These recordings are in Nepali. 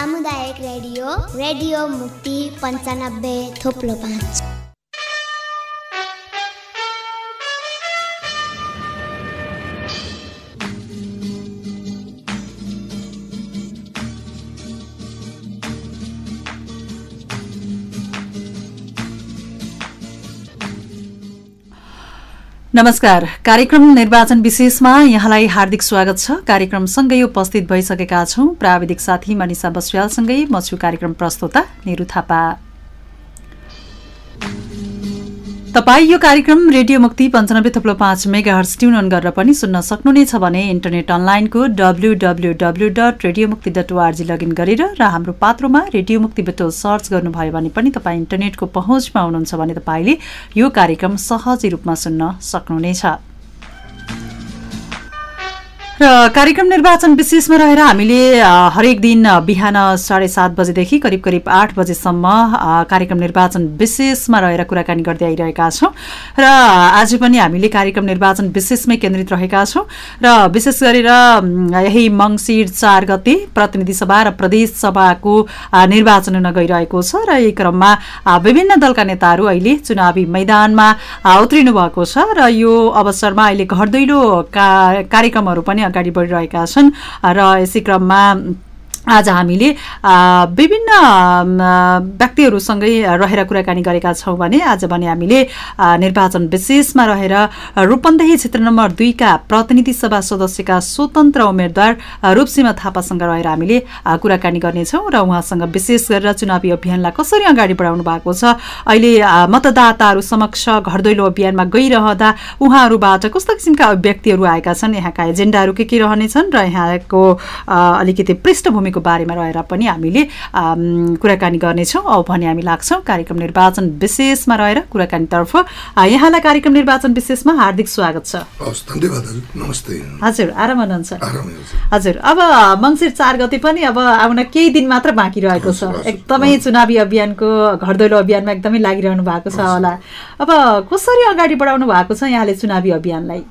सामुदायिक रेडियो रेडियो मुक्ति पन्चानब्बे थोप्लो पाँच नमस्कार। कार्यक्रम निर्वाचन विशेषमा यहाँलाई हार्दिक स्वागत छ। कार्यक्रमसँगै उपस्थित भइसकेका छौं। प्राविधिक साथी मनिषा बस्यालसँगै म छु कार्यक्रम प्रस्तोता निरु थापा। तपाईँ यो कार्यक्रम रेडियो मुक्ति पञ्चानब्बे थप्लो पाँच मेगा हर्स ट्युन अन गरेर पनि सुन्न सक्नुहुनेछ भने इन्टरनेट अनलाइनको W W W dot radio Mukti dot ORG login गरेर र हाम्रो पात्रोमा रेडियो मुक्ति बेटो सर्च गर्नुभयो भने पनि तपाईँ इन्टरनेटको पहुँचमा हुनुहुन्छ भने तपाईँले यो कार्यक्रम सहजै रूपमा सुन्न सक्नुहुनेछ। र कार्यक्रम निर्वाचन विशेषमा रहेर हामीले हरेक दिन बिहान साढे सात बजेदेखि करिब करिब आठ बजेसम्म कार्यक्रम निर्वाचन विशेषमा रहेर कुराकानी गर्दै आइरहेका छौँ। र आज पनि हामीले कार्यक्रम निर्वाचन विशेषमै केन्द्रित रहेका छौँ। र विशेष गरेर यही मङ्सिर चार गते प्रतिनिधि सभा र प्रदेश सभाको निर्वाचन हुन गइरहेको छ र यही क्रममा विभिन्न दलका नेताहरू अहिले चुनावी मैदानमा उत्रिनु भएको छ र यो अवसरमा अहिले घरदैलो कार्यक्रमहरू पनि अगाडि बढिरहेका छन्। र यसै क्रममा आज हामीले विभिन्न व्यक्तिहरूसँगै रहेर कुराकानी गरेका छौँ भने आज भने हामीले निर्वाचन विशेषमा रहेर रूपन्देही क्षेत्र नम्बर दुईका प्रतिनिधि सभा सदस्यका स्वतन्त्र उम्मेद्वार रूपसीमा थापासँग रहेर हामीले कुराकानी गर्नेछौँ र उहाँसँग विशेष गरेर चुनावी अभियानलाई कसरी अगाडि बढाउनु भएको छ अहिले मतदाताहरू समक्ष घर दैलो अभियानमा गइरहँदा उहाँहरूबाट कस्तो किसिमका अभिव्यक्तिहरू आएका छन् यहाँका एजेन्डाहरू के के रहनेछन् र यहाँको अलिकति पृष्ठभूमिको को बारेमा रहेर पनि हामीले कुराकानी गर्नेछौँ अब भने हामी लाग्छौँ कार्यक्रम निर्वाचन विशेषमा रहेर कुराकानीतर्फ। यहाँलाई कार्यक्रम निर्वाचन विशेषमा हार्दिक स्वागत छ। हजुर। आराम हुनुहुन्छ? हजुर अब मङ्सिर चार गते पनि अब आउन केही दिन मात्र बाँकी रहेको छ। एकदमै चुनावी अभियानको घर दैलो अभियानमा एकदमै लागिरहनु भएको छ होला। अब कसरी अगाडि बढाउनु भएको छ यहाँले चुनावी अभियानलाई?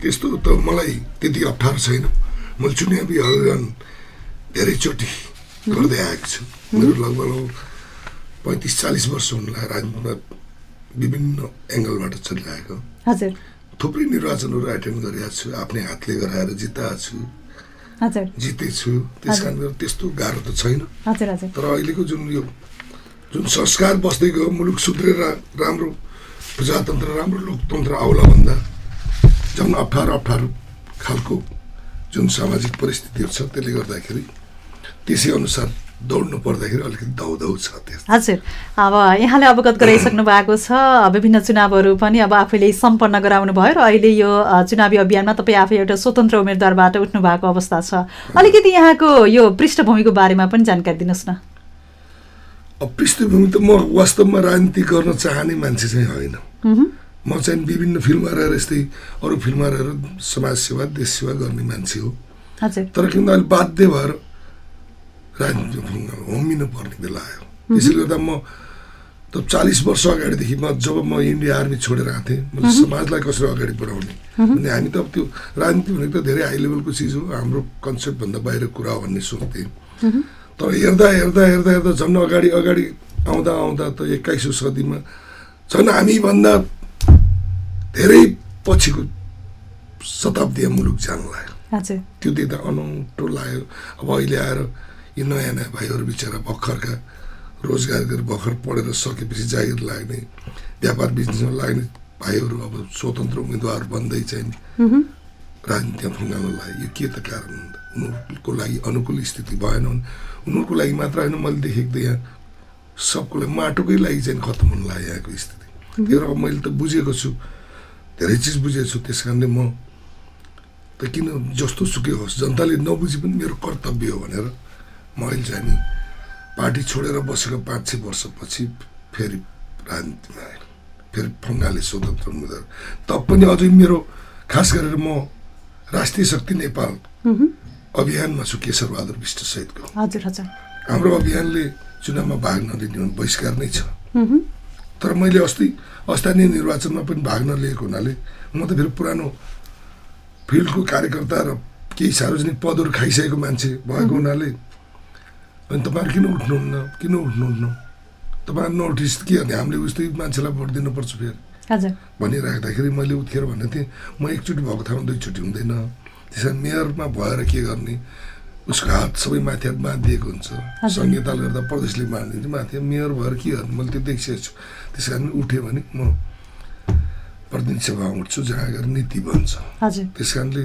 त्यस्तो त मलाई त्यति अप्ठ्यारो छैन। मैले चुनावी अभियान धेरैचोटि गर्दै आएको छु। मेरो लगभग पैँतिस चालिस वर्ष हुन लाग्यो राजनीतिमा विभिन्न एङ्गलबाट चलिरहेको। हजुर। थुप्रै निर्वाचनहरू एटेन्ड गरिरहेको छु आफ्नै हातले गराएर जिताएको छु। जितेछु। त्यस कारण त्यस्तो गाह्रो त छैन। तर अहिलेको जुन यो जुन संस्कार बस्दै गयो मुलुक सुध्रेर राम्रो प्रजातन्त्र राम्रो लोकतन्त्र आउला भन्दा झन् अप्ठ्यारो अप्ठ्यारो खालको जुन सामाजिक परिस्थितिहरू छ त्यसले गर्दाखेरि त्यसै अनुसार दौड्नु पर्दाखेरि अलिकति दौधौ छ हजुर। अब यहाँले अवगत गराइसक्नु भएको छ विभिन्न चुनावहरू पनि अब आफैले सम्पन्न गराउनु भयो र अहिले यो चुनावी अभियानमा तपाईँ आफै एउटा स्वतन्त्र उम्मेद्वारबाट उठ्नु भएको अवस्था छ। अलिकति यहाँको यो पृष्ठभूमिको बारेमा पनि जानकारी दिनुहोस् न। पृष्ठभूमि त म वास्तवमा राजनीति गर्न चाहने मान्छे चाहिँ होइन। म चाहिँ विभिन्न फिल्ममा रहेर यस्तै अरू फिल्ममा रहेर समाजसेवा देश सेवा गर्ने मान्छे हो। तर किन अहिले बाध्य भएर राजनीति होमिनु पर्ने बेला आयो त्यसले गर्दा म त चालिस वर्ष अगाडिदेखि म जब म इन्डिया आर्मी छोडेर आएको थिएँ मैले समाजलाई कसरी अगाडि बढाउने? भने हामी त अब त्यो राजनीति भनेको त धेरै हाई लेभलको चिज हो हाम्रो कन्सेप्टभन्दा बाहिर कुरा हो भन्ने सोच्थेँ। तर हेर्दा हेर्दा हेर्दा हेर्दा झन् अगाडि अगाडि आउँदा आउँदा त एक्काइसौँ सदीमा झन् हामीभन्दा धेरै पछिको शताब्दी मुलुक जान लाग्यो। त्यो देख्दा अनौठो लाग्यो। अब अहिले आएर यी नयाँ नयाँ भाइहरू बिचरा भर्खरका रोजगार गरेर भर्खर पढेर सकेपछि जागिर लाग्ने व्यापार बिजनेसमा लाग्ने भाइहरू अब स्वतन्त्र उम्मेदवार बन्दै चाहिँ राजनीतिमा फुङ्गाल्न लाग्यो। यो के त कारण उनीहरूको लागि अनुकूल स्थिति भएन भने उनीहरूको लागि मात्र होइन मैले देखेको त यहाँ सबको लागि माटोकै लागि चाहिँ खत्तम हुन लाग्यो यहाँको स्थिति भएर अब मैले त बुझेको छु धेरै चिज बुझेको छु त्यस कारणले म त किन जस्तो सुकै होस् जनताले नबुझे पनि मेरो कर्तव्य हो भनेर म अहिले चाहिँ पार्टी छोडेर बसेको पाँच छ वर्षपछि फेरि राजनीतिमा आएँ। फेरि फङ्गाले स्वतन्त्र उम्मेद्वार तपनि अझै मेरो खास गरेर म राष्ट्रिय शक्ति नेपाल अभियानमा छु केशर बहादुर विष्ट सहितको। हजुर हजुर। हाम्रो अभियानले चुनावमा भाग नलिने भने बहिष्कार नै छ। तर मैले अस्ति स्थानीय निर्वाचनमा पनि भाग नलिएको हुनाले म त फेरि पुरानो फिल्डको कार्यकर्ता र केही सार्वजनिक पदहरू खाइसकेको मान्छे भएको हुनाले अनि तपाईँहरू किन उठ्नुहुन्न किन उठ्नुहुन्न तपाईँहरू नोटिस के भने हामीले उस्तै मान्छेलाई भोट दिनुपर्छ फेरि। भनिराख्दाखेरि मैले उत्खेर भनेको थिएँ म एकचोटि भएको ठाउँमा दुईचोटि हुँदैन। त्यस कारण मेयरमा भएर के गर्ने? उसको हात सबै माथि हात बाँधिदिएको हुन्छ। सङ्घीयताले गर्दा प्रदेशले बाँधिदिन्छ माथि मेयर भएर के गर्ने? मैले त्यो देखिसकेको छु। त्यस कारण उठ्यो भने म प्रतिनिधि सभामा उठ्छु जहाँ गएर नीति बन्छ। त्यस कारणले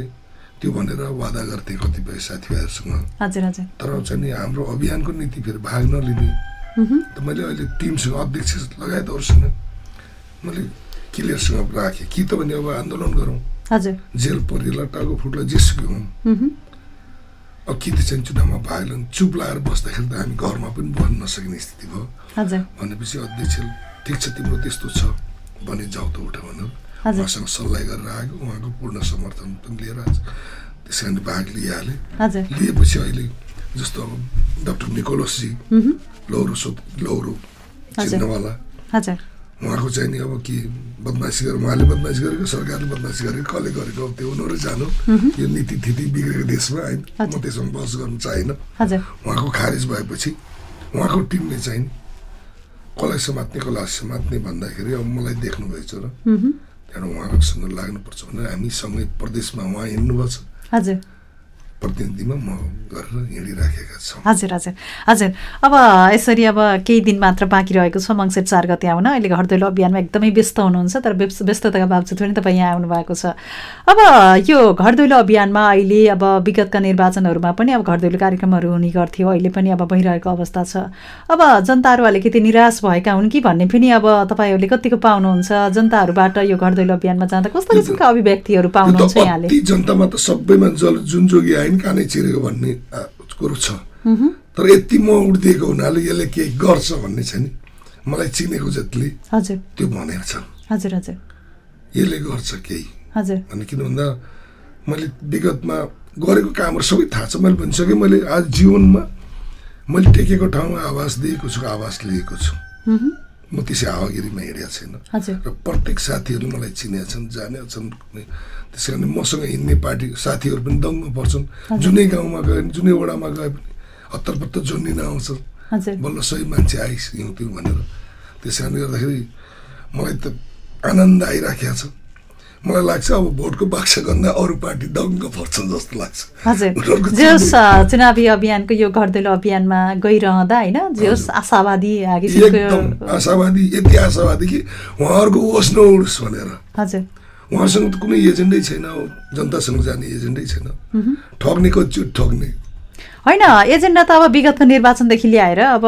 त्यो भनेर वादा गर्थेँ कतिपय साथीभाइहरूसँग। तर चाहिँ नि हाम्रो अभियानको नीति फेरि भाग नलिने। त मैले अहिले टिमसँग अध्यक्ष लगायतहरूसँग मैले क्लियरसँग राखेँ। कि त भने अब आन्दोलन गरौँ। जेल परिएला टाउको फुट्ला जेसुकै हौँ। अब कि त चाहिँ चुनावमा भाग लिनु चुप लगाएर बस्दाखेरि त हामी घरमा पनि बस्न नसक्ने स्थिति भयो। भनेपछि अध्यक्ष ठिक छ तिम्रो त्यस्तो छ। भने जाउ त उठ भनेर उहाँसँग सल्लाह गरेर आएको उहाँको पूर्ण समर्थन पनि लिएर आज त्यस कारण भाग लिइहालेँ। लिएपछि अहिले जस्तो अब डक्टर निकोलसजी। लौरो सो लौरो। चिन्नवाला। उहाँको चाहिँ नि अब के बदमासी गरेर उहाँले बदमासी गरेको सरकारले बदमासी गरेको कसले गरेको अब त्यो उनीहरू जानु। यो नीति थिति बिग्रेको देशमा होइन म। त्यसमा बस गर्नु चाहिनँ। उहाँको खारेज भएपछि उहाँको टिमले चाहिँ कसलाई समात्ने कसलाई समात्ने भन्दाखेरि अब मलाई देख्नुभएछ र त्यहाँबाट उहाँसँग लाग्नुपर्छ भनेर हामी सँगै प्रदेशमा उहाँ हिँड्नुभएको छ हजुर। प्रतिनिधिमा म गरेर हिँडिराखेका छौँ। हजुर हजुर। हजुर अब यसरी अब केही दिन मात्र बाँकी रहेको छ मङ्सिर चार गते आउन। अहिले घर दैलो अभियानमा एकदमै व्यस्त हुनुहुन्छ तर व्यस- व्यस्तताका बावजुद पनि तपाईँ यहाँ आउनु भएको छ। अब यो घर दैलो अभियानमा अहिले अब विगतका निर्वाचनहरूमा पनि अब घर दैलो कार्यक्रमहरू हुने गर्थ्यो। अहिले पनि अब भइरहेको अवस्था छ। अब जनताहरू अलिकति निराश भएका हुन् कि भन्ने पनि अब तपाईँहरूले कतिको पाउनुहुन्छ? जनताहरूबाट यो घर दैलो अभियानमा जाँदा कस्तो किसिमका अभिव्यक्तिहरू पाउनुहुन्छ यहाँले? जनतामा त सबैमा जल जुन जोगी आइन कानै चिरेको भन्ने कुरो छ। तर यति म उठिदिएको हुनाले यसले केही गर्छ भन्ने छ नि। मलाई चिनेको जतिले हजुर। त्यो भनेको छन् हजुर हजुर। यसले गर्छ केही। हजुर। भने किन भन्दा मैले विगतमा गरेको कामहरू सबै थाहा छ। मैले भनिसकेँ मैले आज जीवनमा मैले टेकेको ठाउँमा आवास दिएको छु आवास लिएको छु। म त्यसै हावागिरीमा हिँडेको छैन। र प्रत्येक साथीहरू मलाई चिनेका छन् जानेका छन् त्यस कारण मसँग हिँड्ने पार्टी साथीहरू पनि दङ्ग पर्छन्। जुनै गाउँमा गए जुनै वडामा गए पनि हत्तर पत्तर जोड्निन आउँछ बल्ल सही मान्छे आइस हिउँथ्यौँ भनेर। त्यस कारणले गर्दाखेरि मलाई त आनन्द आइराखेको छ। मलाई लाग्छ अब भोटको बाक्सा गन्दा अरू पार्टी दङ्ग पर्छन् जस्तो लाग्छ। हजुर। उनीहरूको जे होस् अ, चुनावी अभियानको यो घरदैलो अभियानमा गइरहँदा होइन? जे होस् आशावादी एकदम आशावादी यति आशावादी कि उहाँहरूको होस् नउडोस् भनेर। हजुर। उहाँसँग त कुनै एजेन्डै छैन जनतासँग जाने एजेन्डै छैन। ठग्ने कतिचोटि ठग्ने। होइन एजेन्डा त अब विगतको निर्वाचनदेखि ल्याएर अब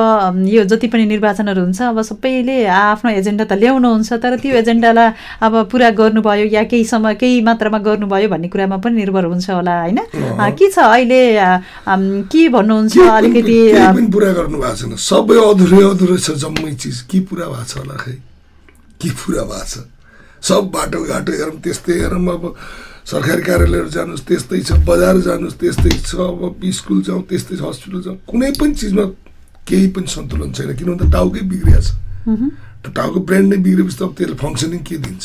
यो जति पनि निर्वाचनहरू हुन्छ अब सबैले आफ्नो एजेन्डा त ल्याउनुहुन्छ तर त्यो एजेन्डालाई अब पुरा गर्नुभयो या केही समय केही मात्रामा गर्नुभयो भन्ने कुरामा पनि निर्भर हुन्छ होला होइन? के छ अहिले के भन्नुहुन्छ अलिकति पुरा गर्नु भएको छैन। सबै अधुरै अधुरै छ जम्मै चिज। के पुरा भएको छ होला खै? के पुरा भएको छ? सब बाटोघाटो हेरौँ त्यस्तै हेरौँ अब सरकारी कार्यालयहरू जानुहोस् त्यस्तै छ बजार जानुहोस् त्यस्तै छ अब स्कुल जाउँ त्यस्तै छ हस्पिटल जाउँ कुनै पनि चिजमा केही पनि सन्तुलन छैन किन भन्दा टाउकै बिग्रिया छ त टाउको ब्रान्ड नै बिग्रेपछि त अब त्यसले फङ्सनिङ के दिन्छ?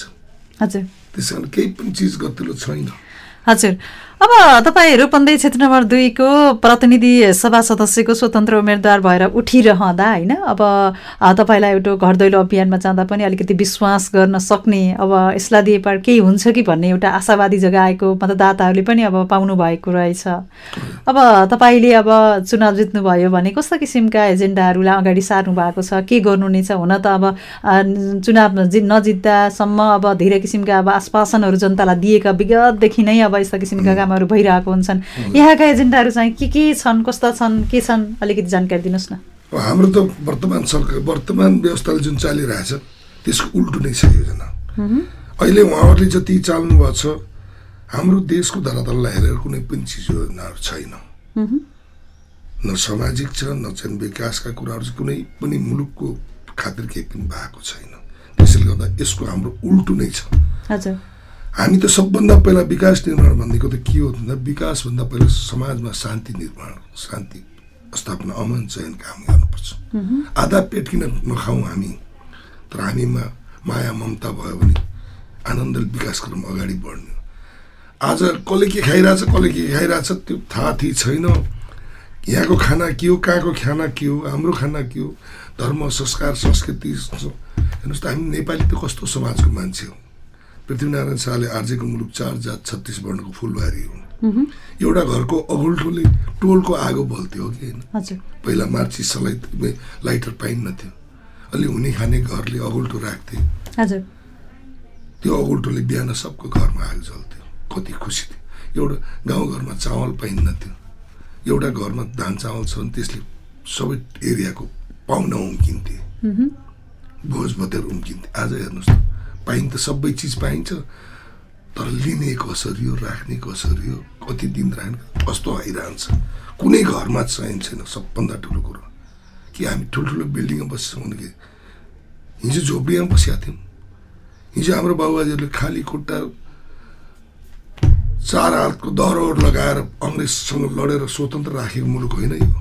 हजुर। त्यस कारण केही पनि चिज गतिलो छैन। हजुर। अब तपाईँ रूपन्देही क्षेत्र नम्बर दुईको प्रतिनिधि सभा सदस्यको स्वतन्त्र उम्मेदवार भएर उठिरहँदा होइन अब तपाईँलाई एउटा घर दैलो अभियानमा जाँदा पनि अलिकति विश्वास गर्न सक्ने अब यसलाई दिए केही हुन्छ कि भन्ने एउटा आशावादी जगाएको मतदाताहरूले पनि अब पाउनु भएको रहेछ। अब तपाईँले अब चुनाव जित्नुभयो भने कस्तो किसिमका एजेन्डाहरूलाई अगाडि सार्नु भएको छ के गर्नु नै छ हुन त अब चुनाव जि नजित्दासम्म अब धेरै किसिमका अब आश्वासनहरू जनतालाई दिएका विगतदेखि नै अब यस्ता किसिमका कामहरू भइरहेको हुन्छन्। यहाँका एजेन्डाहरू चाहिँ के के छन् कस्ता छन् के छन् अलिकति जानकारी दिनुहोस् न। हाम्रो त वर्तमान सरकार वर्तमान व्यवस्थाले जुन चालिरहेछ त्यसको उल्टो नै छ योजना। अहिले उहाँहरूले जति चाल्नु भएको छ हाम्रो देशको धरातललाई हेरेर कुनै पनि चिज योजनाहरू छैन। न सामाजिक छ न चाहिँ विकासका कुराहरू कुनै पनि मुलुकको खातिर केही पनि भएको छैन। त्यसैले गर्दा यसको हाम्रो उल्टो नै छ। हजुर। हामी त सबभन्दा पहिला विकास निर्माण भनेको त के हो भन्दा विकासभन्दा पहिला समाजमा शान्ति निर्माण शान्ति स्थापना अमन चयन काम गर्नुपर्छ। आधा पेट किन नखाउँ हामी? तर हामीमा माया ममता भयो भने आनन्दले विकास क्रम अगाडि बढ्ने आज कसले के खाइरहेछ कसले के खाइरहेछ त्यो थाहा थिइ छैन। यहाँको खाना के हो कहाँको खाना के हो हाम्रो खाना के हो धर्म संस्कार संस्कृति हेर्नुहोस् त हामी नेपाली त कस्तो समाजको मान्छे हो। पृथ्वीनारायण शाहले आर्जेको मुलुक चार जात छत्तिस वर्णको फुलबारी हो एउटा घरको अगुल्टोले टोलको आगो बल्थ्यो कि होइन? पहिला मार्ची सलाइट लाइटर पाइन्न थियो अलि हुने खाने घरले अगुल्टो राख्थे त्यो अगुल्टोले बिहान सबको घरमा आगो जल्थ्यो। कति खुसी थियो। एउटा गाउँघरमा चामल पाइन्न थियो एउटा घरमा धान चामल छ भने त्यसले सबै एरियाको पाहुना उम्किन्थे। भोज भतेर उम्किन्थे। आज हेर्नुहोस् त पाइन् त सबै चिज पाइन्छ। तर लिने कसरी हो राख्ने कसरी हो कति दिन राख्ने कस्तो आइरहन्छ? कुनै घरमा चाहिन्छ छैन सबभन्दा ठुलो कुरो। कि हामी ठुल्ठुलो बिल्डिङमा बस्छौँ भने कि हिजो झोपडीमा बसेका थियौँ हिजो हाम्रो बाबुबाजेहरूले खाली खुट्टा चार हातको दरोड लगाएर अङ्ग्रेजसँग लडेर स्वतन्त्र राखेको मुलुक होइन यो।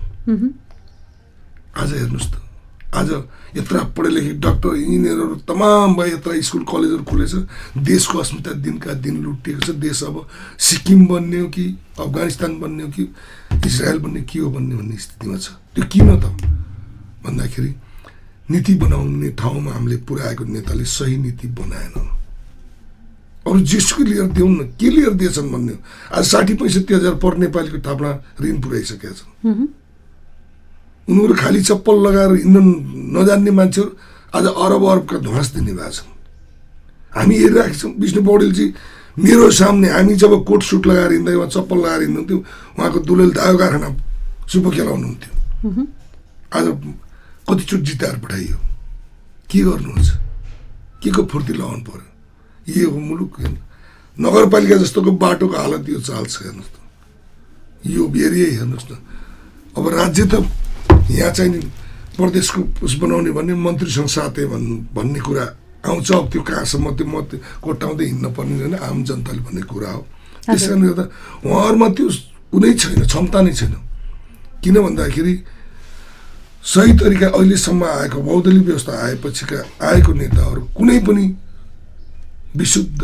आज हेर्नुहोस् त। आज यत्र पढे लेखे डक्टर इन्जिनियरहरू तमाम भयो यत्र स्कुल कलेजहरू खुलेछ। देशको अस्मिता दिनका दिन लुटिएको छ। देश अब सिक्किम बन्ने हो कि अफगानिस्तान बन्ने हो कि इजरायल बन्ने के हो भन्ने भन्ने स्थितिमा छ। त्यो किन त? भन्दाखेरि नीति बनाउने ठाउँमा हामीले पुऱ्याएको नेताले सही नीति बनाएन। अरू जेसुकै लिएर देऊ न के लिएर दिएछन् भन्ने आज साठी पैँसठी हजार पर नेपालीको थापमा ऋण पुऱ्याइसकेका छन्। उनीहरू खाली चप्पल लगाएर हिँड्न नजान्ने मान्छेहरू आज अरब अरबका ध्वास दिने भएको छन्। हामी हेरिरहेको छौँ विष्णु पौडेलजी मेरो सामने हामी जब कोट सुट लगाएर हिँड्दै चप्पल लगाएर हिँड्नुहुन्थ्यो उहाँको दुलेल दायो कारखाना सुपो खेलाउनुहुन्थ्यो। आज कतिचोटि जिताएर पठाइयो। के गर्नुहुन्छ? के को फुर्ती लगाउनु पर्यो? यो हो मुलुक नगरपालिका जस्तोको बाटोको हालत यो चाल छ हेर्नुहोस् त। यो एरियै हेर्नुहोस् न अब राज्य त यहाँ चाहिँ प्रदेशको उस बनाउने भने मन्त्रीसँग साथै भन् भन्ने कुरा आउँछ। अब त्यो कहाँसम्म त्यो म त्यो कोट्याउँदै हिँड्न पर्ने होइन आम जनताले भन्ने कुरा हो। त्यस कारणले गर्दा उहाँहरूमा त्यो कुनै छैन क्षमता नै छैन। किन भन्दाखेरि सही तरिका अहिलेसम्म आएको बहुदलीय व्यवस्था आएपछिका आएको नेताहरू कुनै पनि विशुद्ध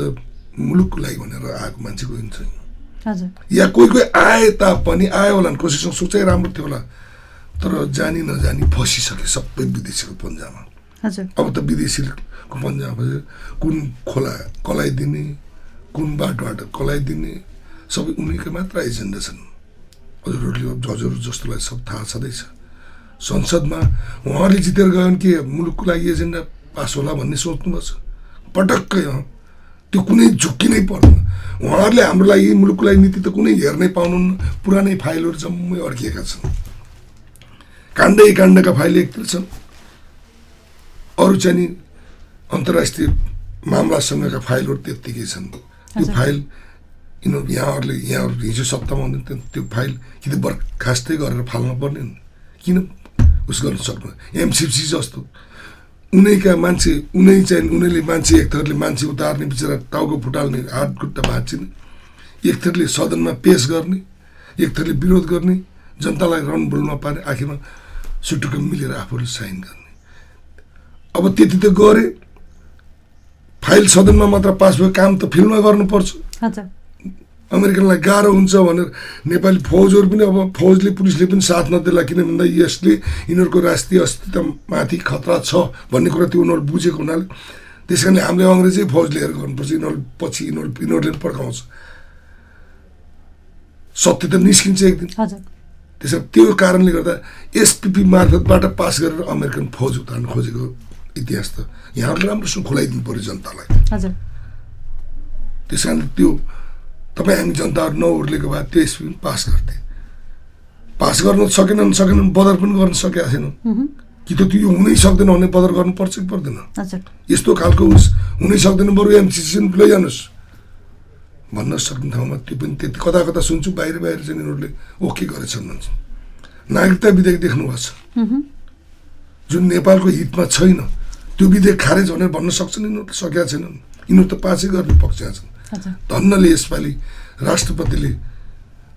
मुलुकको लागि भनेर आएको मान्छे कोही छैन या कोही कोही आए तापनि आयो होला नि कसैसँग सोचाइ राम्रो थियो होला। तर जानी नजानी फसिसके सबै विदेशीको पन्जामा। हजुर। अब त विदेशीको पन्जामा कुन खोला कलाइदिने कुन बाटोबाट कलाइदिने सबै उनीकै मात्र एजेन्डा छन्। हजुरहरूले अब हजुरहरू जस्तोलाई सब थाहा छँदैछ। संसदमा उहाँहरूले जितेर गयो भने के मुलुकको लागि एजेन्डा पास होला भन्ने सोच्नुपर्छ पटक्कै अँ त्यो कुनै झुक्की नै पर्दैन। उहाँहरूले हाम्रो लागि मुलुकको लागि नीति त कुनै हेर्नै पाउनुहुन्न पुरानै फाइलहरू जम्मै अड्किएका छन्। काण्डै काण्डका फाइल एकतिर छन् अरू चाहिँ नि अन्तर्राष्ट्रिय मामलासँगका फाइलहरू त्यत्तिकै छन्। त्यो। फाइल यिनीहरू यहाँहरूले यहाँहरू हिजो सत्तामा हुनुहुन्थ्यो त्यो फाइल कि त बर्खास्तै गरेर फाल्न पर्ने किन उस गर्न सक्नु? एमसिसी जस्तो। उनैका मान्छे उनै चाहिँ उनीहरूले मान्छे एक थरले मान्छे उतार्ने बिचरा टाउको फुटाल्ने हात खुट्टा भाँचिने एक थरले सदनमा पेस गर्ने एक थरले विरोध गर्ने जनतालाई रणभुलमा पार्ने आखिरमा सुटुक्क मिलेर आफूले साइन गर्ने। अब त्यति त गरे फाइल सदनमा मात्र पास भयो काम त फिल्डमा गर्नुपर्छ। अमेरिकनलाई गाह्रो हुन्छ भनेर नेपाली फौजहरू पनि अब फौजले पुलिसले पनि साथ नदेला किन भन्दा यसले यिनीहरूको राष्ट्रिय अस्तित्वमाथि खतरा छ भन्ने कुरा त्यो उनीहरू बुझेको हुनाले। त्यस कारणले हामीले अङ्ग्रेजी फौज लिएर गर्नुपर्छ यिनीहरू पछि यिनीहरू यिनीहरूले पड्काउँछ। सत्य त निस्किन्छ एक दिन। हजुर त्यसो त्यो कारणले गर्दा एसपिपी मार्फतबाट पास गरेर अमेरिकन फौज उतार्न खोजेको इतिहास त यहाँहरूले राम्रोसँग खुलाइदिनु पऱ्यो जनतालाई। त्यस कारणले त्यो तपाईँ हामी जनताहरू नउर्लेको भए त्यो एसपी पनि पास गर्थे। पास गर्न सकेनन् सकेनन् बदर पनि गर्न सकेका छैनन्। कि त त्यो हुनै सक्दैन भने बदर गर्नुपर्छ कि पर्दैन? यस्तो खालको उस हुनै सक्दैन बरु एमसिसी लैजानुहोस्। भन्न सक्ने ठाउँमा त्यो पनि त्यति कता कता सुन्छु बाहिर बाहिर चाहिँ यिनीहरूले ओके गरेछन् भन्छ नागरिकता विधेयक देख्नु भएको छ। जुन नेपालको हितमा छैन त्यो विधेयक खारेज भनेर भन्न सक्छन् यिनीहरूले सकेका छैनन्। यिनीहरू त पासै गर्ने पक्षमा छन्। धन्नले यसपालि राष्ट्रपतिले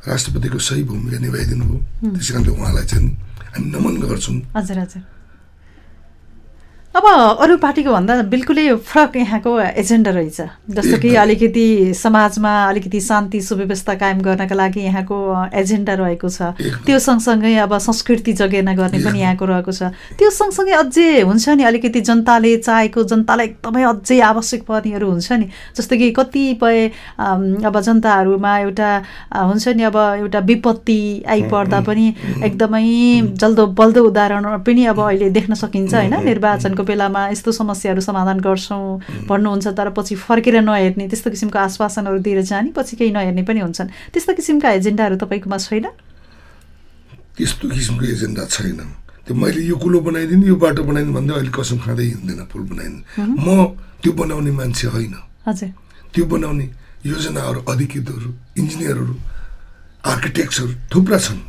राष्ट्रपतिको सही भूमिका निभाइदिनु भयो त्यस कारणले उहाँलाई चाहिँ हामी नमन गर्छौँ। हजुर हजुर। अब अरू पार्टीको भन्दा बिल्कुलै फरक यहाँको एजेन्डा रहेछ। जस्तो कि। अलिकति समाजमा अलिकति शान्ति सुव्यवस्था कायम गर्नका लागि यहाँको एजेन्डा रहेको छ। त्यो सँगसँगै अब संस्कृति जगेर्ना गर्ने पनि यहाँको रहेको छ। त्यो सँगसँगै अझै हुन्छ नि अलिकति जनताले चाहेको जनतालाई एकदमै अझै आवश्यक पर्नेहरू हुन्छ नि। जस्तो कि कतिपय अब जनताहरूमा एउटा हुन्छ नि अब एउटा विपत्ति आइपर्दा पनि एकदमै जल्दो बल्दो उदाहरण पनि अब अहिले देख्न सकिन्छ होइन निर्वाचनको बेलामा यस्तो समस्याहरू समाधान गर्छौँ भन्नुहुन्छ तर पछि फर्केर नहेर्ने त्यस्तो किसिमको आश्वासनहरू दिएर जाने पछि केही नहेर्ने पनि हुन्छन्। त्यस्तो किसिमका एजेन्डाहरू तपाईँकोमा छैन? त्यस्तो किसिमको एजेन्डा छैन। त्यो मैले यो कुलो बनाइदिनु यो बाटो बनाइदिनु भन्दै अहिले कसम खाँदै हिँड्दैन पुल बनाइदिनु। म त्यो बनाउने मान्छे होइन। हजुर। त्यो बनाउने योजनाहरू अधिकृतहरू इन्जिनियरहरू आर्किटेक्ट्सहरू थुप्रा छन्।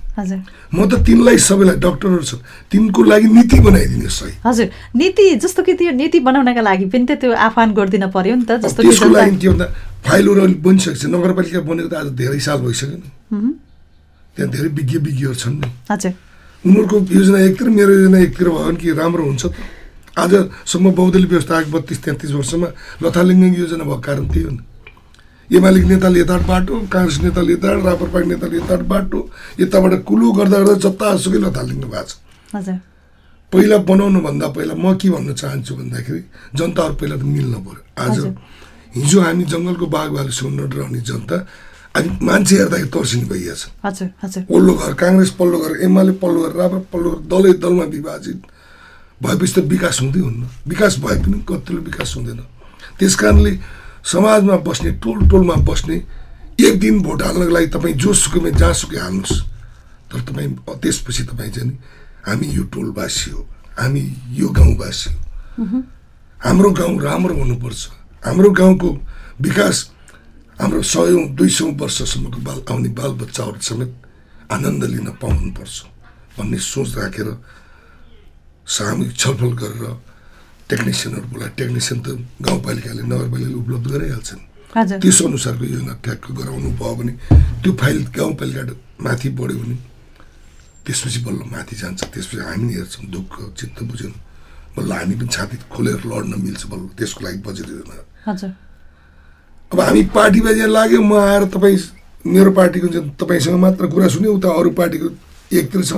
म त तिनलाई सबैलाई डक्टरहरू छ तिनको लागि नीति बनाइदिने सही हजुर। नीति जस्तो कि त्यो नीति बनाउनका लागि पनि त त्यो आह्वान गरिदिन पर्यो नि त जस्तो त्यसको लागि जनता- के भन्दा फाइलहरू अहिले बनिसकेको छ नगरपालिका बनेको त आज धेरै साल भइसक्यो नि। त्यहाँ धेरै विज्ञ विज्ञहरू छन् नि। हजुर। उनीहरूको योजना एकतिर मेरो योजना एकतिर भयो भने कि राम्रो हुन्छ त? आजसम्म बौद्धली व्यवस्था आएको बत्तिस तेत्तिस वर्षमा लथालिङ्ग योजना भएको कारण त्यही हो नि। एमालेको नेताले यताबाट बाटो काङ्ग्रेस नेताले यताबाट राप्रपाको नेताले यताबाट बाटो यताबाट कुलो गर्दा गर्दा जतासुकै लथालिङ्ग भएको छ। पहिला बनाउनुभन्दा पहिला म के भन्न चाहन्छु भन्दाखेरि जनताहरू पहिला त मिल्न पऱ्यो आज। हिजो हामी जङ्गलको बाघ भालुसँग नडराउने जनता अनि मान्छे हेर्दाखेरि तर्सिने भइहाल्छ। पल्लो घर काङ्ग्रेस पल्लो घर एमाले पल्लो घर राप्रा पल्लो घर दलै दलमा विभाजित भएपछि त विकास हुँदै हुन्न। विकास भए पनि कतिले विकास हुँदैन। त्यस कारणले समाजमा बस्ने टोल टोलमा बस्ने एक दिन भोट हाल्नको लागि तपाईँ जोसुकैमा जहाँसुकै हाल्नुहोस्। तर तपाईँ त्यसपछि तपाईँ चाहिँ हामी यो टोलवासी हो। हामी यो गाउँवासी हो। हाम्रो गाउँ राम्रो हुनुपर्छ। हाम्रो गाउँको विकास हाम्रो सयौँ दुई सौ वर्षसम्मको बाल आउने बालबच्चाहरू समेत आनन्द लिन पाउनुपर्छ भन्ने सोच राखेर सामूहिक छलफल गरेर टेक्निसियनहरू बोलाए टेक्निसियन त गाउँपालिकाले नगरपालिकाले उपलब्ध गराइहाल्छन्। त्यस अनुसारको योजना ठ्याक्क गराउनु भयो भने त्यो फाइल गाउँपालिका माथि बढ्यो भने त्यसपछि बल्ल माथि जान्छ। त्यसपछि हामी हेर्छौँ दुःख चित्त बुझ्यौँ। बल्ल हामी पनि छाती खोलेर लड्न मिल्छ बल्ल त्यसको लागि बजेट योजना अब हामी पार्टीमा यहाँ लाग्यो म आएर तपाईँ मेरो पार्टीको तपाईँसँग मात्र कुरा सुन्यो उता अरू पार्टीको एकतिर छ।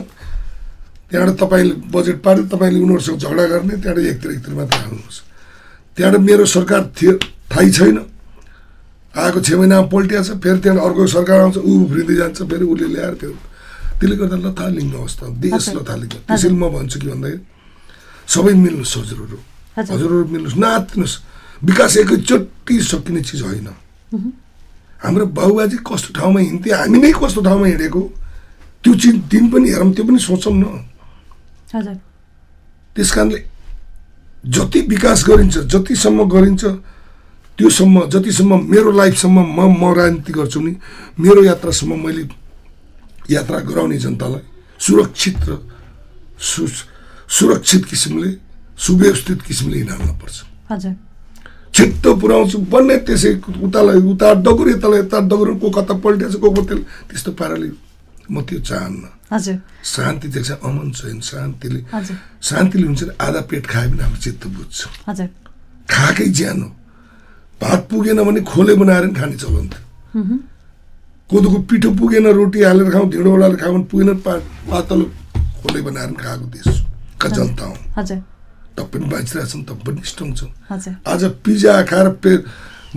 त्यहाँबाट तपाईँले बजेट पार्यो तपाईँले उनीहरूसँग झगडा गर्ने त्यहाँबाट एकतिर एकतिर मात्र हाल्नुहोस्। त्यहाँबाट मेरो सरकार थियो थाहै छैन। आएको छ महिनामा पल्टिया छ फेरि त्यहाँबाट अर्को सरकार आउँछ ऊ उफ्रिँदै जान्छ फेरि उसले ल्याएर फेरि त्यसले गर्दा लथालिङ्ग अवस्था देश हजुर। लथालिङ्ग। त्यसैले म भन्छु कि भन्दाखेरि सबै मिल्नुहोस् हजुरहरू। हजुर। हजुरहरू मिल्नुहोस् नाच्नुहोस्। विकास एकैचोटि सकिने चिज होइन। हाम्रो बाबुबाजी कस्तो ठाउँमा हिँड्थे हामी नै कस्तो ठाउँमा हिँडेको त्यो चिज दिन पनि हेरौँ त्यो पनि सोचौँ न। त्यस कारणले जति विकास गरिन्छ जतिसम्म गरिन्छ त्योसम्म जतिसम्म मेरो लाइफसम्म म म राजनीति गर्छु नि मेरो यात्रासम्म मैले यात्रा गराउने जनतालाई सुरक्षित र सु सुरक्षित किसिमले सुव्यवस्थित किसिमले हिँड्नुपर्छ हजुर। छिट्टो पुऱ्याउँछु बन्ने त्यसै उतालाई उता डगुर यतालाई यता डगुर को कता पल्टिएछ को कता त्यस्तो पाराले म त्यो चाहन्न। हजुर। शान्ति देख्छ अमन छैन शान्तिले। शान्तिले हुन्छ आधा पेट खायो भने हाम्रो चित्त बुझ्छ। हजुर। खाएकै ज्यान हो। भात पुगेन भने खोले बनाएर नि खाने चलन थियो। कोदोको पिठो पुगेन रोटी हालेर खाउँ ढिँडो ओडालेर खाउँ भने पुगेन पातलो खोले बनाएर नि खाएको देश जनता हौ तब पनि बाँचिरहेछौँ तब पनि स्ट्रङ छौँ आज पिज्जा खाएर पे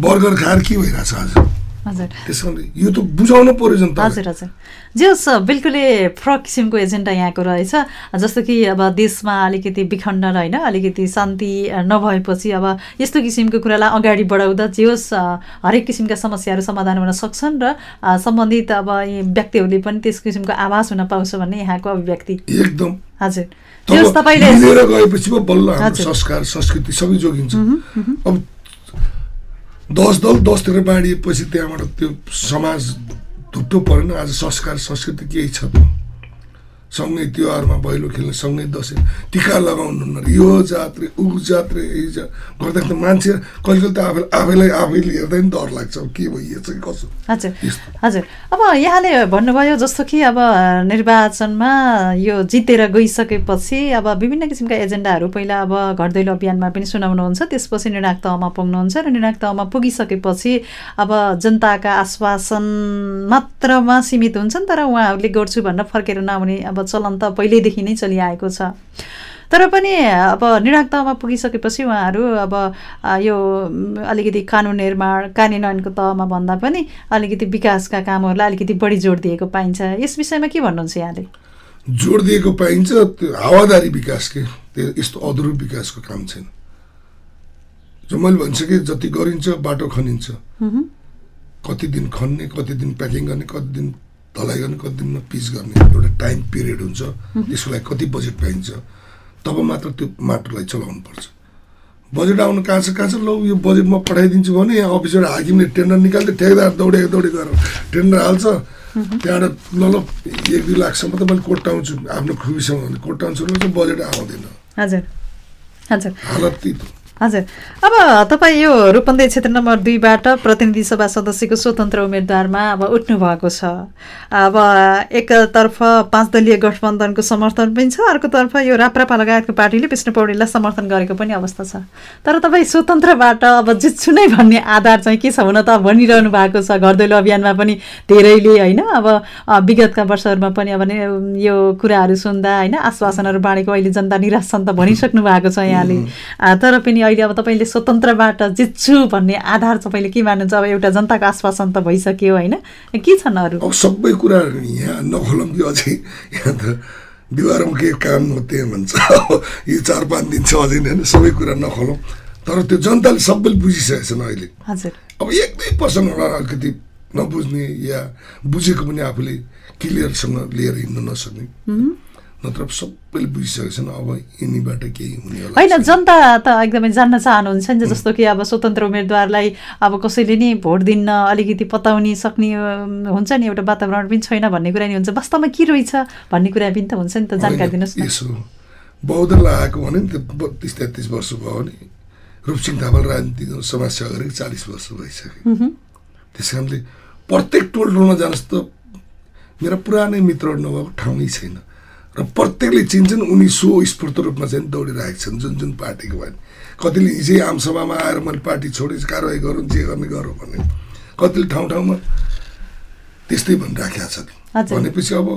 बर्गर खाएर के भइरहेछ आज? त्यस कारणले यो त बुझाउनु पर्यो जनता हजुर हजुर। जे होस् बिल्कुलै फरक किसिमको एजेन्डा यहाँको रहेछ। जस्तो कि अब देशमा अलिकति विखण्डन होइन अलिकति शान्ति नभएपछि अब यस्तो किसिमको कुरालाई अगाडि बढाउँदा जे होस् हरेक किसिमका समस्याहरू समाधान हुन सक्छन् र सम्बन्धित अब यी व्यक्तिहरूले पनि त्यस किसिमको आवाज हुन पाउँछ भन्ने यहाँको अभिव्यक्ति। एकदम। हजुर। तपाईँले गएपछि पो बल्ल हजुर। संस्कार संस्कृति सबै जोगिन्छ। अब दस दल दसतिर बाँडिएपछि त्यहाँबाट त्यो समाज धुट्टो परेन। आज संस्कार संस्कृति केही छ त सँगै तिहारमा भैलो खेल्ने सँगै दसैँ टिका लगाउनु न यो जात्रे ऊ जात्रे यही जा गर्दाखेरि त मान्छे कहिले कहिले त आफै आफैलाई आफैले हेर्दा नि डर लाग्छ। के भइएछ कि कसो? हजुर। हजुर। अब यहाँले भन्नुभयो जस्तो कि अब निर्वाचनमा यो जितेर गइसकेपछि अब विभिन्न किसिमका एजेन्डाहरू पहिला अब घर दैलो अभियानमा पनि सुनाउनुहुन्छ। त्यसपछि निर्णायक तहमा पुग्नुहुन्छ र निर्णायक तहमा पुगिसकेपछि अब जनताका आश्वासन मात्रमा सीमित हुन्छन् तर उहाँहरूले गर्छु भनेर फर्केर नआउने अब चलन त पहिल्यैदेखि नै चलिआएको छ। तर पनि अब निर्णायक तहमा पुगिसकेपछि उहाँहरू अब यो अलिकति कानुन निर्माण कार्यान्वयनको तहमा भन्दा पनि अलिकति विकासका कामहरूलाई अलिकति बढी जोड दिएको पाइन्छ। यस विषयमा के भन्नुहुन्छ यहाँले? जोड दिएको पाइन्छ त्यो हावादारी विकास के त्यो यस्तो अधुरो विकासको काम छैन। जो मैले भनिसकेँ जति गरिन्छ बाटो खनिन्छ। कति दिन खन्ने कति दिन प्याकिङ गर्ने कति दिन ढलाइ गर्ने कति दिनमा पिच गर्ने एउटा टाइम पिरियड हुन्छ। त्यसको लागि कति बजेट पाइन्छ। तब मात्र त्यो माटोलाई चलाउनु पर्छ। बजेट आउनु कहाँ छ कहाँ छ? लौ यो बजेट म पठाइदिन्छु भने यहाँ अफिसबाट हाकिमले टेन्डर निकाल्दै ठेकेदार दौडेको दौडे गरेर टेन्डर हाल्छ। त्यहाँबाट ल ल एक दुई लाखसम्म त मैले कोट्याउँछु आफ्नो खुबीसँग। कोट्याउँछु र बजेट आउँदैन। हजुर। हजुर। हालत त्यही हजुर। अब तपाईँ यो रूपन्देही क्षेत्र नम्बर दुईबाट प्रतिनिधि सभा सदस्यको स्वतन्त्र उम्मेदवारमा अब उठ्नु भएको छ। अब एकतर्फ पाँच दलीय गठबन्धनको समर्थन पनि छ अर्कोतर्फ यो राप्रापा लगायतको पार्टीले विष्णु पौडेललाई समर्थन गरेको पनि अवस्था छ। तर तपाईँ स्वतन्त्रबाट अब जित्छु नै भन्ने आधार चाहिँ के छ हुन त भनिरहनु भएको छ। घर दैलो अभियानमा पनि धेरैले होइन अब विगतका वर्षहरूमा पनि अब यो कुराहरू सुन्दा होइन आश्वासनहरू बाँडेको अहिले जनता निराश छन् त भनिसक्नु भएको छ यहाँले। तर पनि अहिले अब तपाईँले स्वतन्त्रबाट जित्छु भन्ने आधार तपाईँले के मान्नुहुन्छ? अब एउटा जनताको आश्वासन त भइसक्यो होइन? के छन् अरू? अब सबै कुरा यहाँ नखोलौँ कि अझै यहाँ त दिवारमा के काम हो त्यही भन्छ। यो चार पाँच दिन छ अझै नै होइन सबै कुरा नखोलौँ। तर त्यो जनताले सबैले बुझिसकेको छन् अहिले। हजुर। अब एक दुई पर्सेन्ट होला अलिकति नबुझ्ने या बुझेको पनि आफूले क्लियरसँग लिएर हिँड्न नसक्ने। नत्र सबैले बुझिसकेको छन् अब यिनीबाट केही हुने होला होइन जनता त एकदमै जान्न चाहनुहुन्छ नि जस्तो कि अब स्वतन्त्र उम्मेदवारलाई अब कसैले नि भोट दिन अलिकति पताउनी सक्ने हुन्छ नि एउटा वातावरण पनि छैन भन्ने कुरा नि हुन्छ। वास्तवमा के रहेछ भन्ने कुरा पनि त हुन्छ नि त जानकारी दिनुहोस् यसो बौद्धलाई आएको भने नि त्यो बत्तिस तेत्तिस वर्ष भयो भने रूपसिंह थापाल राजनीति समस्या गरेको चालिस वर्ष भइसक्यो। त्यस कारणले प्रत्येक टोल टोलमा जानुहोस् त मेरा पुरानै मित्रहरू नभएको ठाउँै छैन। र प्रत्येकले चिन्छन् उनी सो स्फूर्त रूपमा चाहिँ दौडिरहेका छन् जुन जुन पार्टीको भने कतिले हिजै आमसभामा आएर मैले पार्टी छोडेँ कारवाही गरौँ जे गर्ने गरौँ भने कतिले ठाउँ ठाउँमा त्यस्तै भनिराखेका छन्। भनेपछि अब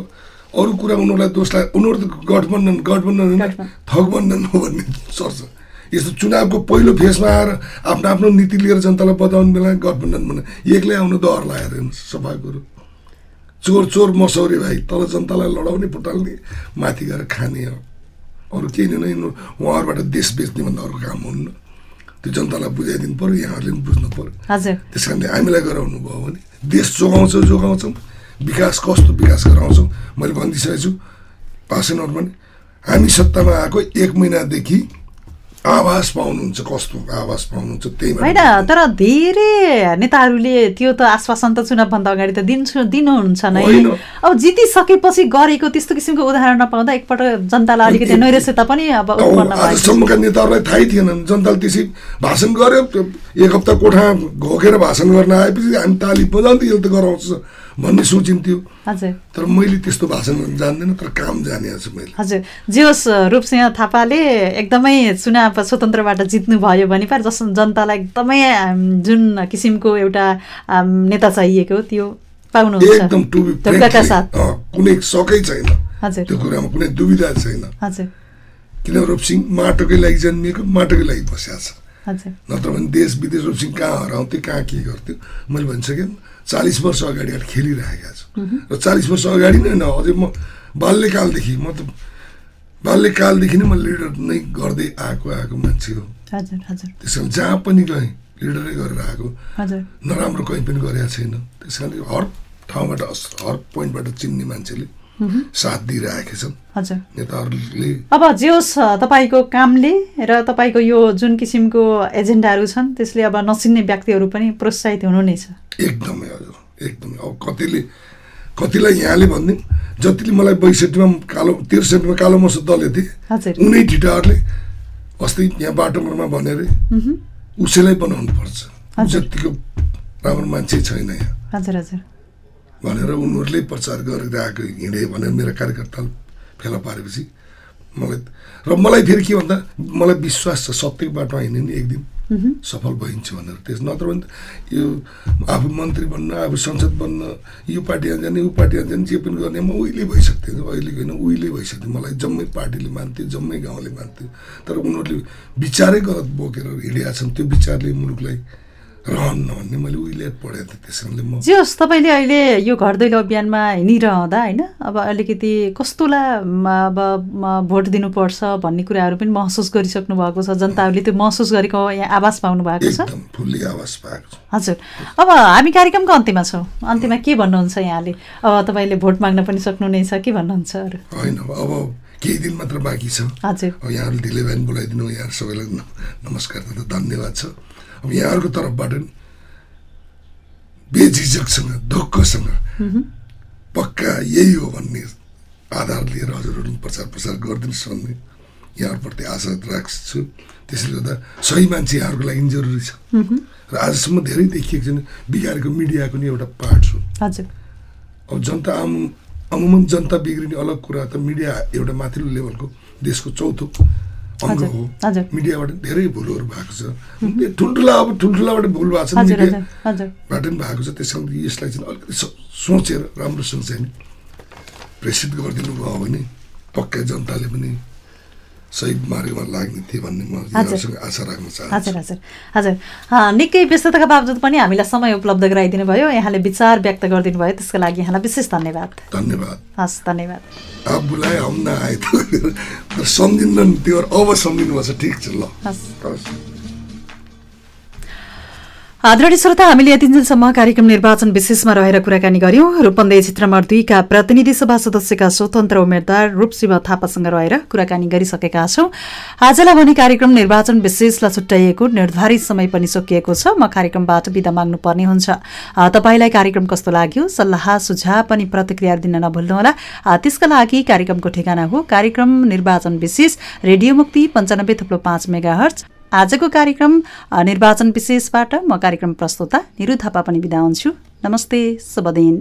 अरू कुरा उनीहरूलाई दोष लाग्यो उनीहरू त गठबन्धन गठबन्धन होइन। ठगबन्धन हो भन्ने सर्छ। यस्तो चुनावको पहिलो फेसमा आएर आफ्नो आफ्नो नीति लिएर जनतालाई बताउने बेला गठबन्धन भने एक्लै आउनु डर लागेर हेर्नुहोस् सफा कुरो चोर चोर मसौरे भाइ तल जनतालाई लडाउने पुटाल्ने माथि गएर खाने हो। अरू केही नै उहाँहरूबाट देश बेच्ने भन्दा अरू काम हुन्न। त्यो जनतालाई बुझाइदिनु पऱ्यो यहाँहरूले पनि बुझ्नु पऱ्यो हजुर। त्यस कारणले हामीलाई गराउनु भयो भने देश जोगाउँछौँ जोगाउँछौँ विकास कस्तो विकास गराउँछौँ मैले भनिदिइसकेको छु। पासनहरू पनि हामी सत्तामा आएको एक महिनादेखि आवास पाउनुहुन्छ कस्तो आवास पाउनुहुन्छ त्यही होइन तर धेरै नेताहरूले त्यो त आश्वासन त चुनावभन्दा अगाडि त दिन्छु दिनुहुन्छ नै। अब जितिसकेपछि गरेको त्यस्तो किसिमको उदाहरण नपाउँदा एकपल्ट जनतालाई अलिकति नैराश्यता पनि अब उत्पन्न। आजसम्मका नेताहरूलाई थाहै थिएन जनताले त्यसै भाषण गर्यो एक हप्ता कोठा घोकेर भाषण गर्न आएपछि हामी ताली बजाउँदै त गराउँछ। भन्ने सोचिन्थ्यो। हजुर। तर मैले त्यस्तो भाषण गर्न जान्दैन तर काम जाने छु मैले। हजुर। जे होस् रूपसिंह थापाले एकदमै चुनाव स्वतन्त्रबाट जित्नुभयो भने पर जस जनतालाई एकदमै जुन किसिमको एउटा नेता चाहिएको त्यो पाउनुहुन्छ। एकदम कुनै सकै छैन। त्यो कुरामा कुनै दुविधा छैन। किन रूपसिंह माटोकै लागि जन्मिएको? माटोकै लागि बसिएको छ। नत्र भने देश विदेश रूपसिंह कहाँ हराउँथ्यो कहाँ के गर्थ्यो? मैले भनिसकेँ चालिस वर्ष अगाडि खेलिरहेका छु। र चालिस वर्ष अगाडि नै न अझै म बाल्यकालदेखि म त बाल्यकालदेखि नै म लिडर नै गर्दै आएको आएको मान्छे हो। हजुर हजुर। त्यस कारण जहाँ पनि गएँ लिडरै गरेर आएको। हजुर। नराम्रो कहीँ पनि गरेका छैन। त्यस कारणले हर ठाउँबाट हर पोइन्टबाट चिन्ने मान्छेले साथ दिइरहेका छन् नेताहरूले अब जे होस् तपाईँको कामले र तपाईँको यो जुन किसिमको एजेन्डाहरू छन् त्यसले अब नचिन्ने व्यक्तिहरू पनि प्रोत्साहित हुनु नै छ। एकदमै हजुर एकदमै। अब कतिले कतिलाई यहाँले भनिदिउँ जतिले मलाई बैसठीमा कालो त्रिसठीमा कालो मसो दले थिए उनै ठिटाहरूले अस्ति यहाँ बाटोमा भनेर उसैलाई बनाउनु पर्छ हजुर। जतिको राम्रो मान्छे छैन यहाँ। हजुर हजुर। भनेर उनीहरूले प्रचार गरिरहेको हिँडे भनेर मेरो कार्यकर्ता फेला पारेपछि मलाई र मलाई फेरि के भन्दा मलाई विश्वास छ सत्यको बाटोमा हिँड्यो नि एक दिन सफल भइन्छ भनेर। त्यस नत्र भने त यो आफू मन्त्री बन्न आफू संसद बन्न यो पार्टीमा जाने ऊ पार्टीमा जाने जे पनि गर्ने म उहिले भइसक्थेँ। अहिले होइन उहिले भइसक्थेँ। मलाई जम्मै पार्टीले मान्थ्यो जम्मै गाउँले मान्थ्यो। तर उनीहरूले विचारै गलत बोकेर हिँडेका छन् त्यो विचारले मुलुकलाई रहन्न भन्ने मैले उहिले पढेको थिएँ म जे होस् तपाईँले अहिले यो घर दैलो अभियानमा हिँडिरहँदा होइन? अब अलिकति कस्तोलाई अब भोट दिनुपर्छ भन्ने कुराहरू पनि महसुस गरिसक्नु भएको छ। जनताहरूले त्यो महसुस गरेको यहाँ आवाज पाउनु भएको छ। फुल्ली आवाज पाएको छु। हजुर। अब हामी कार्यक्रमको अन्त्यमा छौँ। अन्त्यमा के भन्नुहुन्छ यहाँले? अब तपाईँले भोट माग्न पनि सक्नुहुनेछ के भन्नुहुन्छ अरू? होइन अब केही दिन मात्र बाँकी छ। हजुर। अब यहाँहरू ढिलै भए पनि बोलाइदिनु यहाँ सबैलाई न- नमस्कार तथा धन्यवाद छ। अब यहाँहरूको तर्फबाट नि बेझिझकसँग ढुक्कसँग पक्का यही हो भन्ने आधार लिएर हजुरहरू प्रचार प्रसार गरिदिनुहोस् भन्ने यहाँहरूप्रति आशा राख्छु। त्यसले गर्दा सही मान्छे यहाँहरूको लागि जरुरी छ। र आजसम्म धेरै देखिएको छैन बिगारेको मिडियाको नि एउटा पार्ट छु हजुर। अब जनता आम अमुमन जनता बिग्रिने अलग कुरा त मिडिया एउटा माथिल्लो लेभलको देशको चौथो अङ्ग हो। मिडियाबाट धेरै भुलहरू भएको छ। ठुल्ठुला अब ठुल्ठुलाबाट भुल भएको छ मिडियाबाट पनि भएको छ। त्यस कारण यसलाई चाहिँ अलिकति सोचेर राम्रोसँग चाहिँ प्रेसित गरिदिनु भयो भने पक्कै जनताले पनि सही मार्गमा लाग्ने थिए भन्ने म आशा राख्न चाहन्छु। हजुर हजुर हजुर। निकै व्यस्तताका बावजुद पनि हामीलाई समय उपलब्ध गराइदिनु भयो। यहाँले विचार व्यक्त गरिदिनु भयो। त्यसको लागि यहाँलाई विशेष धन्यवाद। धन्यवाद। हस् धन्यवाद। आप बुलाए हम न आए तो त्यो अब ठिक छ ल। हस्। आदरणीय श्रोता हामीले यतिन्जेलसम्म कार्यक्रम निर्वाचन विशेषमा रहेर कुराकानी गर्यौं रूपन्देही नम्बर दुईका प्रतिनिधि सभा सदस्यका स्वतन्त्र उम्मेद्वार रूपशिव थापासँग रहेर कुराकानी गरिसकेका छौं। आजलाई भने कार्यक्रम निर्वाचन विशेषलाई छुट्याइएको निर्धारित समय पनि सकिएको छ। म कार्यक्रमबाट विदा माग्नुपर्ने हुन्छ। तपाईँलाई कार्यक्रम कस्तो लाग्यो? सल्लाह सुझाव पनि प्रतिक्रिया दिन नभुल्नुहोला। त्यसका लागि कार्यक्रमको ठेगाना हो। कार्यक्रम निर्वाचन विशेष रेडियो मुक्ति पञ्चानब्बे थुप्लो पाँच मेगा हर्च आजको कार्यक्रम निर्वाचन विशेषबाट म कार्यक्रम प्रस्तुता निरु थापा पनि बिदा हुन्छु। नमस्ते शुभ दिन।